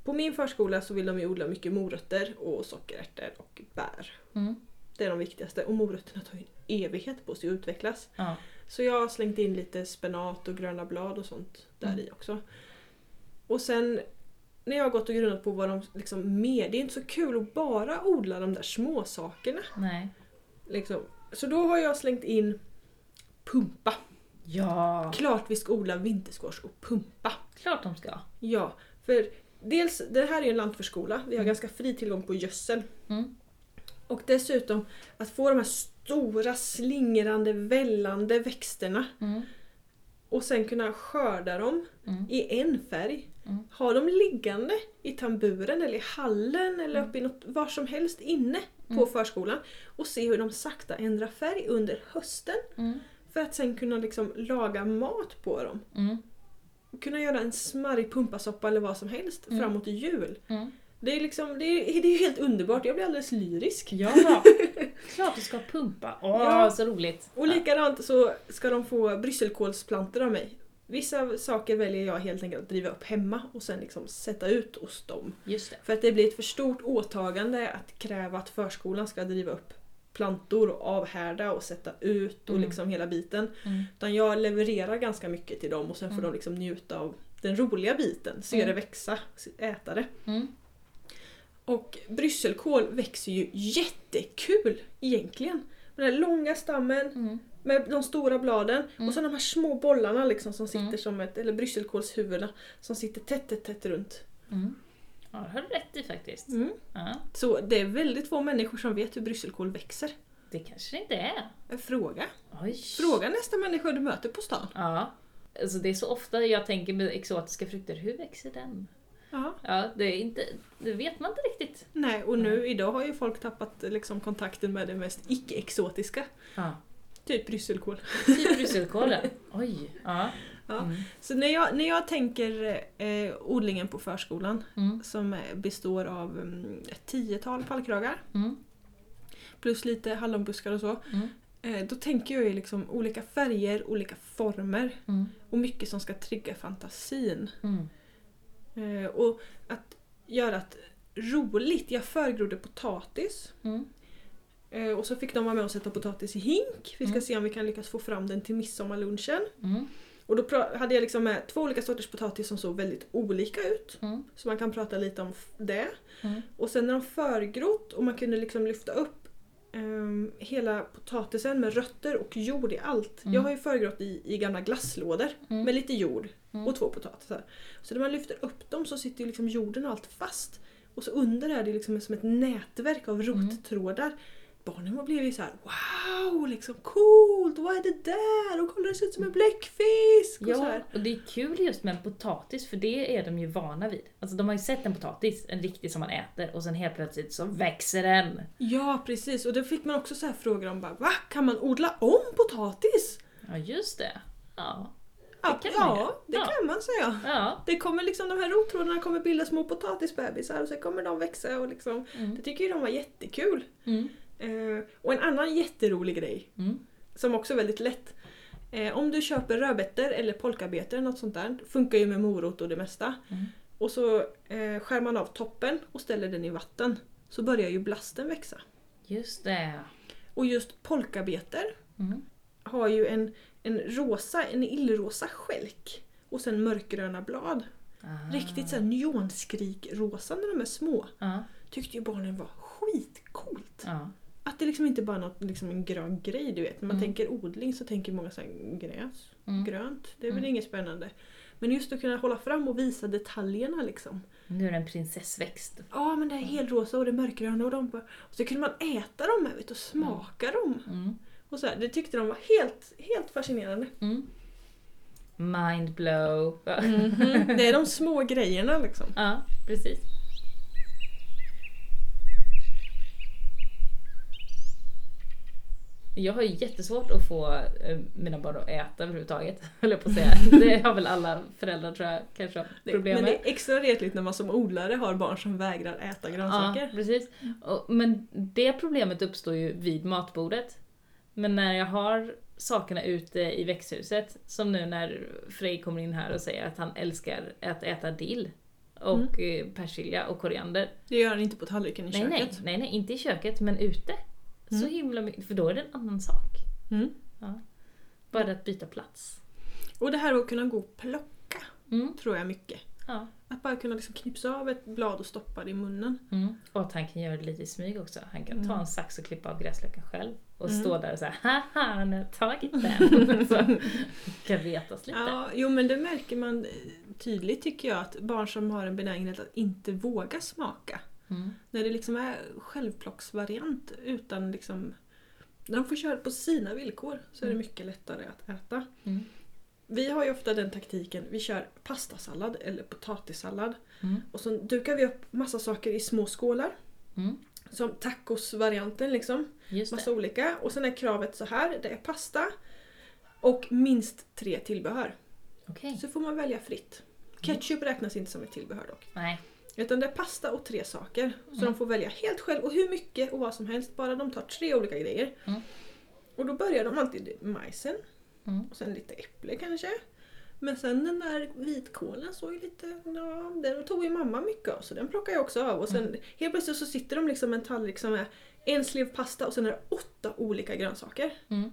på min förskola så vill de ju odla mycket morötter och sockerärtor och bär. Mm. Det är de viktigaste och morötterna tar ju en evighet på sig att utvecklas. Ja. Så jag har slängt in lite spenat och gröna blad och sånt där Mm. i också. Och sen när jag har gått och grunnat på vad de liksom mer, det är inte så kul att bara odla de där små sakerna. Nej. Liksom. Så då har jag slängt in pumpa. Ja, Klart vi ska odla vintersquash och pumpa. klart de ska. Ja, för dels, det här är ju en lantförskola, vi har ganska fri tillgång på gödsel. Mm. Och dessutom att få de här stora slingrande vällande växterna Mm. Och sen kunna skörda dem Mm. i en färg. Mm. Ha dem liggande i tamburen eller i hallen eller uppe i något, var som helst inne på Mm. förskolan och se hur de sakta ändrar färg under hösten Mm. för att sen kunna liksom laga mat på dem. Mm. Kunna göra en smarrig pumpasoppa eller vad som helst Mm. framåt jul. Mm. Det är liksom, det är, det är helt underbart, jag blir alldeles lyrisk. Ja, klart du ska pumpa. Åh, Ja. så roligt. Och likadant så ska de få brysselkålsplantor av mig. Vissa saker väljer jag helt enkelt att driva upp hemma och sen liksom sätta ut hos dem. Just det. För att det blir ett för stort åtagande att kräva att förskolan ska driva upp plantor och avhärda och sätta ut och Mm. liksom hela biten. Mm. Utan jag levererar ganska mycket till dem och sen får Mm. de liksom njuta av den roliga biten, se Mm. det växa, äta det. Och brysselkål växer ju jättekul egentligen. Med den här långa stammen, Mm. med de stora bladen Mm. och så de här små bollarna liksom som sitter Mm. som ett, eller brysselkålshuvudena som sitter tätt, tätt, tätt runt. Mm. Ja, det har du rätt i faktiskt. Mm. Ja, Så det är väldigt få människor som vet hur brysselkål växer. det kanske det inte är. En Fråga. Oj. Fråga nästa människa du möter på stan. Ja. Alltså det är så ofta jag tänker med exotiska frukter, hur växer den? Ja. Ja, det, är inte, det vet man inte riktigt. Nej, och nu idag har ju folk tappat liksom, kontakten med det mest icke-exotiska. Ja. Typ brysselkål. Typ brysselkålen. Oj. Ja. Ja. Mm. Så när jag, när jag tänker eh, odlingen på förskolan Mm. som eh, består av mm, ett tiotal pallkragar Mm. plus lite hallonbuskar och så. Mm. Eh, då tänker jag ju liksom olika färger, olika former Mm. och mycket som ska trigga fantasin. Mm. Eh, och att göra ett roligt. Jag förgrodde potatis Mm. eh, och så fick de vara med och sätta potatis i hink. Vi ska Mm. se om vi kan lyckas få fram den till midsommarlunchen. Mm. Och då hade jag liksom med två olika sorters potatis som såg väldigt olika ut. Mm. Så man kan prata lite om det. Mm. Och sen när de förgrott och man kunde liksom lyfta upp ehm, hela potatisen med rötter och jord i allt. Mm. Jag har ju förgrott i, i gamla glasslådor Mm. med lite jord Mm. och två potatisar. Så när man lyfter upp dem så sitter ju liksom jorden och allt fast. Och så under är det liksom som ett nätverk av rottrådar. barnen blev ju så här: wow, liksom coolt, vad är det där? Och kolla det ser ut som en bläckfisk! Och Ja, och det är kul just med potatis för det är de ju vana vid. Alltså de har ju sett en potatis, en riktig som man äter och sen helt plötsligt så växer den. ja, precis. Och då fick man också så här frågor om bara, va? Kan man odla om potatis? Ja just det. Ja. Ja, Det kan man ja, det Ja. kan man säga. Ja. Det kommer liksom, de här rottrådarna kommer bilda små potatisbebisar och sen kommer de växa och liksom, Mm. det tycker ju de var jättekul. Mm. Eh, och en annan jätterolig grej, Mm. som också är väldigt lätt. Eh, om du köper rödbetor eller polkabetor eller något sånt där, funkar ju med morot och det mesta. Mm. Och så eh, skär man av toppen och ställer den i vatten. Så börjar ju blasten växa. Just det. Och just polkabetor Mm. har ju en, en rosa, en illrosa skälk. Och sen mörkgröna blad. Ah. Riktigt såhär neonskrik-rosa när de är små. Ja. Tyckte ju barnen var skitcoolt. Ja. Att det liksom inte bara är något, liksom en grön grej du vet. När man Mm. tänker odling så tänker många så här, gräs, Mm. grönt. Det är väl Mm. inget spännande. Men just att kunna hålla fram och visa detaljerna liksom. Nu är det en prinsessväxt. Ja men det är helrosa och det är mörkgröna och de bara, och så kunde man äta dem här, vet, och smaka dem. Mm. Och så här, det tyckte de var helt, helt fascinerande. Mm. Mind blow. Det är de små grejerna liksom. Ja, precis. Jag har ju jättesvårt att få eh, mina barn att äta överhuvudtaget, höll jag på att säga. Det har väl alla föräldrar tror jag kanske har problem men med. det är extra retligt när man som odlare har barn som vägrar äta Ja, grönsaker. precis. Och, men det problemet uppstår ju vid matbordet. Men när jag har sakerna ute i växthuset, som nu när Frej kommer in här och säger att han älskar att äta dill och eh, persilja och koriander. Det gör han inte på tallriken i Nej, nej, köket. nej, nej, inte i köket men ute. Så Mm. himla mycket, för då är det en annan sak. Mm. Ja. Bara att byta plats. Och det här att kunna gå och plocka Mm. tror jag mycket. Ja. Att bara kunna liksom knipsa av ett blad och stoppa det i munnen. Mm. Och att han kan göra det lite i smyg också. Han kan ta Mm. en sax och klippa av gräslöken själv. Och Mm. stå där och säga haha, nu har tagit den. så kan retas lite. Ja, jo men det märker man tydligt tycker jag att barn som har en benägenhet att inte våga smaka. Mm. När det liksom är självplocksvariant utan liksom... När de får köra på sina villkor så är det Mm. mycket lättare att äta. Mm. Vi har ju ofta den taktiken, vi kör pastasallad eller potatissallad. Mm. Och så dukar vi upp massa saker i små skålar. Mm. Som tacosvarianten liksom. Just Massa det. olika. Och sen är kravet så här, det är pasta och minst tre tillbehör. Okej. Så får man välja fritt. Ketchup räknas inte som ett tillbehör dock. Nej. Utan det är pasta och tre saker. Så Mm. de får välja helt själv och hur mycket och vad som helst. Bara de tar tre olika grejer. Mm. Och då börjar de alltid med majsen. Mm. Och sen lite äpple kanske. Men sen den där vitkålen såg ju lite, ja den tog ju mamma mycket av så den plockar jag också av. Och sen Mm. helt plötsligt så sitter de liksom med en tallrik som är en slev pasta och sen är det åtta olika grönsaker. Mm.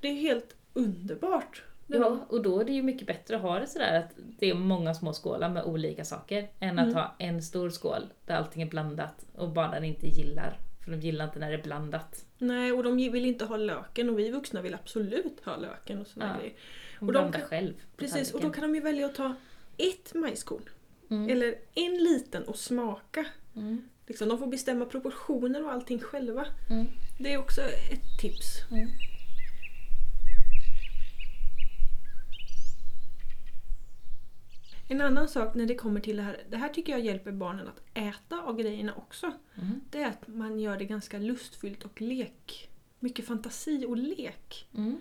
Det är helt underbart. Ja, och då är det ju mycket bättre att ha det sådär att det är många små skålar med olika saker än att Mm. ha en stor skål där allting är blandat och barnen inte gillar. För de gillar inte när det är blandat. Nej, och de vill inte ha löken och vi vuxna vill absolut ha löken och såna Ja. grejer. Och, de blanda kan- själv. Precis, och då tallriken. kan de ju välja att ta ett majskorn. Mm. Eller en liten och smaka. Mm. Liksom, de får bestämma proportioner och allting själva. Mm. Det är också ett tips. En annan sak när det kommer till det här, det här tycker jag hjälper barnen att äta av grejerna också. Mm. Det är att man gör det ganska lustfyllt och lek. Mycket fantasi och lek. Mm.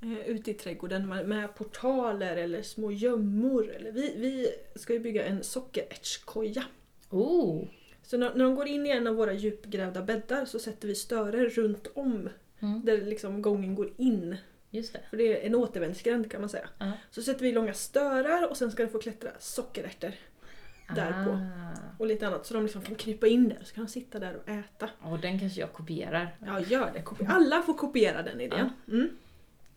eh, ute i trädgården med, med portaler eller små gömmor. Eller vi, vi ska ju bygga en sockerärtskoja. Oh! Så när, när de går in i en av våra djupgrävda bäddar så sätter vi störer runt om Mm. där liksom gången går in. Just det. För det är en återvändsgränd kan man säga. Ja. Så sätter vi långa störar och sen ska det få klättra sockerärtor därpå. Ah. och lite annat. Så de liksom får krypa in där så kan de sitta där och äta. Och den kanske jag kopierar. Ja, gör det. Alla får kopiera den idén. Mm.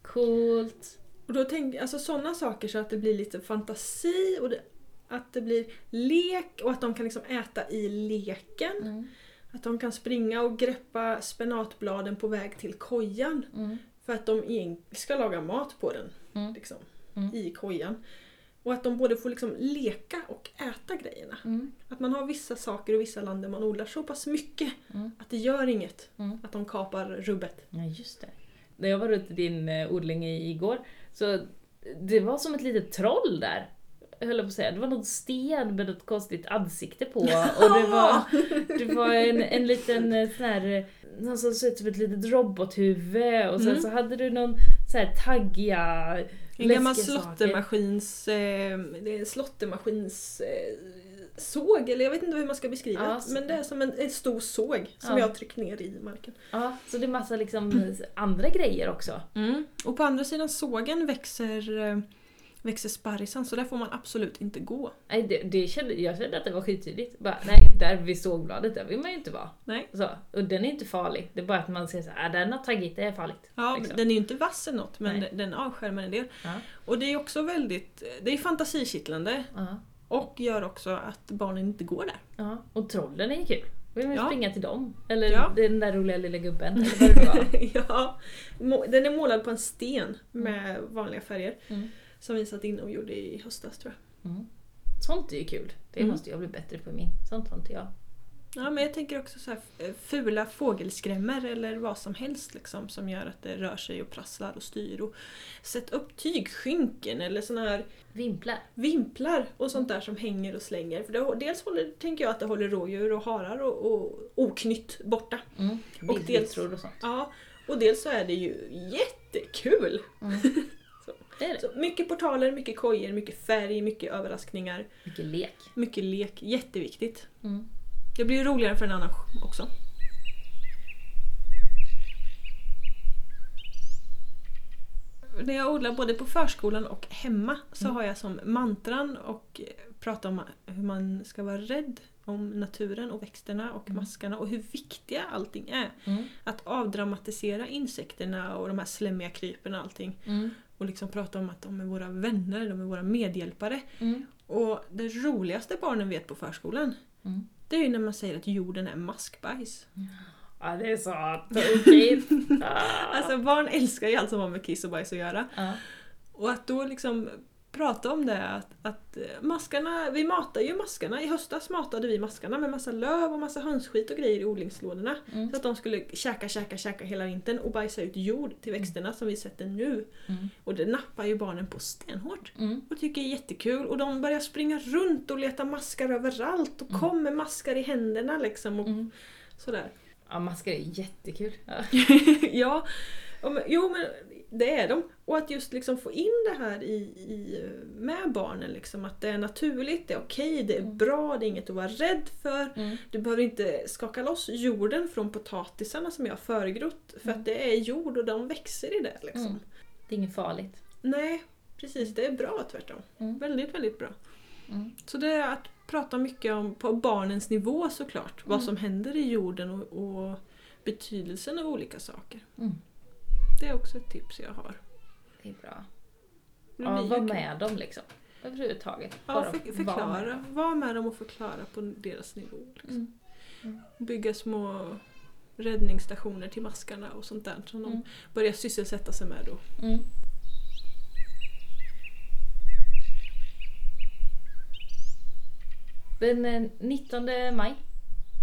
Coolt! Och då tänker alltså sådana saker så att det blir lite fantasi och det, att det blir lek och att de kan liksom äta i leken. Mm. Att de kan springa och greppa spenatbladen på väg till kojan. Mm. För att de ska laga mat på den. Mm. Liksom, Mm. I kojan. Och att de både får liksom leka och äta grejerna. Mm. Att man har vissa saker och vissa land där man odlar så pass mycket Mm. att det gör inget Mm. att de kapar rubbet. Ja, just det. När jag var runt i din eh, odling i- igår, så det var som ett litet troll där. Höll jag på att säga. Det var någon sten med något konstigt ansikte på. Och det var, det var en, en liten eh, sån här, eh, någon som såg ut som ett litet robothuvud. Och sen Mm. så hade du någon så här taggiga En gammal slottermaskins... Eh, slottermaskins... Eh, såg, eller jag vet inte hur man ska beskriva Ja, det. Men det är som en, en stor såg som Ja. jag har tryckt ner i marken. Ja, så det är massa liksom andra grejer också. Och på andra sidan sågen växer, eh, växer sparrisen så där får man absolut inte gå. Nej, det, det kände, jag kände att det var skittydligt. Bara, nej, där vid sågbladet, där vill man ju inte vara. Nej. Så, och den är inte farlig. Det är bara att man ser så här, ah, den har tagit, det är farligt. Ja, Liksom. Den är ju inte vass eller något men Nej. den- avskärmar en del. Ja. Och det är också väldigt det är fantasikittlande Ja. och gör också att barnen inte går där. Ja, och trollen är ju kul. Vill man Ja. springa till dem. Eller Ja. den där roliga lilla gubben. Eller vad det var. ja, den är målad på en sten med vanliga färger. Mm. Som vi satt inne och gjorde i höstas tror jag. Mm. Sånt är ju kul. Det Mm. måste jag bli bättre på min. Sånt har inte jag. Ja, men jag tänker också så här, eh, fula fågelskrämmor eller vad som helst liksom, som gör att det rör sig och prasslar och styr. Och sätt upp tygskynken eller såna här Vimplar. vimplar och sånt där som hänger och slänger. För det, dels håller, tänker jag att det håller rådjur och harar och, och oknytt borta. Mm. Och dels- och sånt. Ja, och dels så är det ju jättekul! Mm. Det är det. Så mycket portaler, mycket kojor, mycket färg, mycket överraskningar, Mycket lek. mycket lek. Jätteviktigt. Mm. Det blir ju roligare för en annan också. När jag odlar både på förskolan och hemma så Mm. har jag som mantran och prata om hur man ska vara rädd om naturen och växterna och Mm. maskarna och hur viktiga allting är. Mm. Att avdramatisera insekterna och de här slemmiga krypen och allting. Mm. Och liksom prata om att de är våra vänner, de är våra medhjälpare. Mm. Och det roligaste barnen vet på förskolan Mm. det är ju när man säger att jorden är maskbajs. Ja, det är så tokigt. Alltså barn älskar ju allt som har med kiss och bajs att göra. ja. Och att då liksom prata om det att, att eh, maskarna, vi matar ju maskarna. I höstas matade vi maskarna med massa löv och massa hönsskit och grejer i odlingslådorna. Mm. Så att de skulle käka, käka, käka hela vintern och bajsa ut jord till växterna som vi sätter nu. Mm. Och det nappar ju barnen på stenhårt. Mm. Och tycker det är jättekul. Och de börjar springa runt och leta maskar överallt och Mm. kommer maskar i händerna liksom. Och Mm. sådär. Ja, maskar är jättekul. Ja. jo men det är de. Och att just liksom få in det här i, i, med barnen, liksom, att det är naturligt, det är okej, det är Mm. bra, det är inget att vara rädd för. Mm. Du behöver inte skaka loss jorden från potatisarna som jag har föregrott, för att det är jord och de växer i det. Liksom. Mm. Det är inget farligt. Nej, precis, det är bra tvärtom. Mm. Väldigt, väldigt bra. Mm. Så det är att prata mycket om på barnens nivå såklart, vad Mm. som händer i jorden och, och betydelsen av olika saker. Mm. Det är också ett tips jag har. Det är bra. Ja, var med dem liksom. Överhuvudtaget. Ja, för, förklara. med. Var med dem och förklara på deras nivå. Liksom. Mm. Bygga små räddningsstationer till maskarna och sånt där som Mm. de börjar sysselsätta sig med då. Mm. Den eh, 19 maj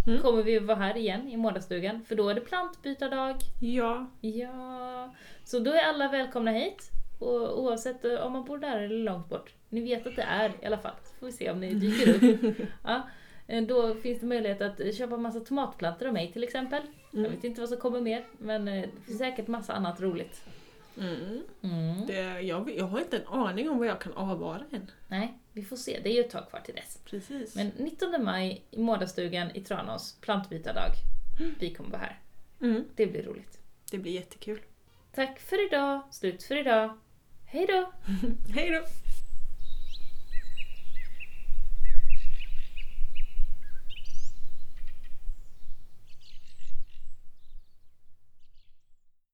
Mm. kommer vi vara här igen i målarstugan för då är det plantbytardag. Ja, Ja, så då är alla välkomna hit. Och oavsett eh, om man bor där eller långt bort. Ni vet att det är i alla fall. Så får vi se om ni dyker upp. Ja, eh, då finns det möjlighet att köpa massa tomatplantor av mig till exempel. Jag Mm. vet inte vad som kommer mer, men eh, det finns säkert massa annat roligt. Mm. Mm. Det, jag, jag har inte en aning om vad jag kan avvara än. Nej, vi får se. Det är ju ett tag kvar till dess. Precis. Men 19 maj i Målarstugan i Tranås, plantbytardag. Vi kommer vara här. Mm. Det blir roligt. Det blir jättekul. Tack för idag. Slut för idag. Hej då! Hej då!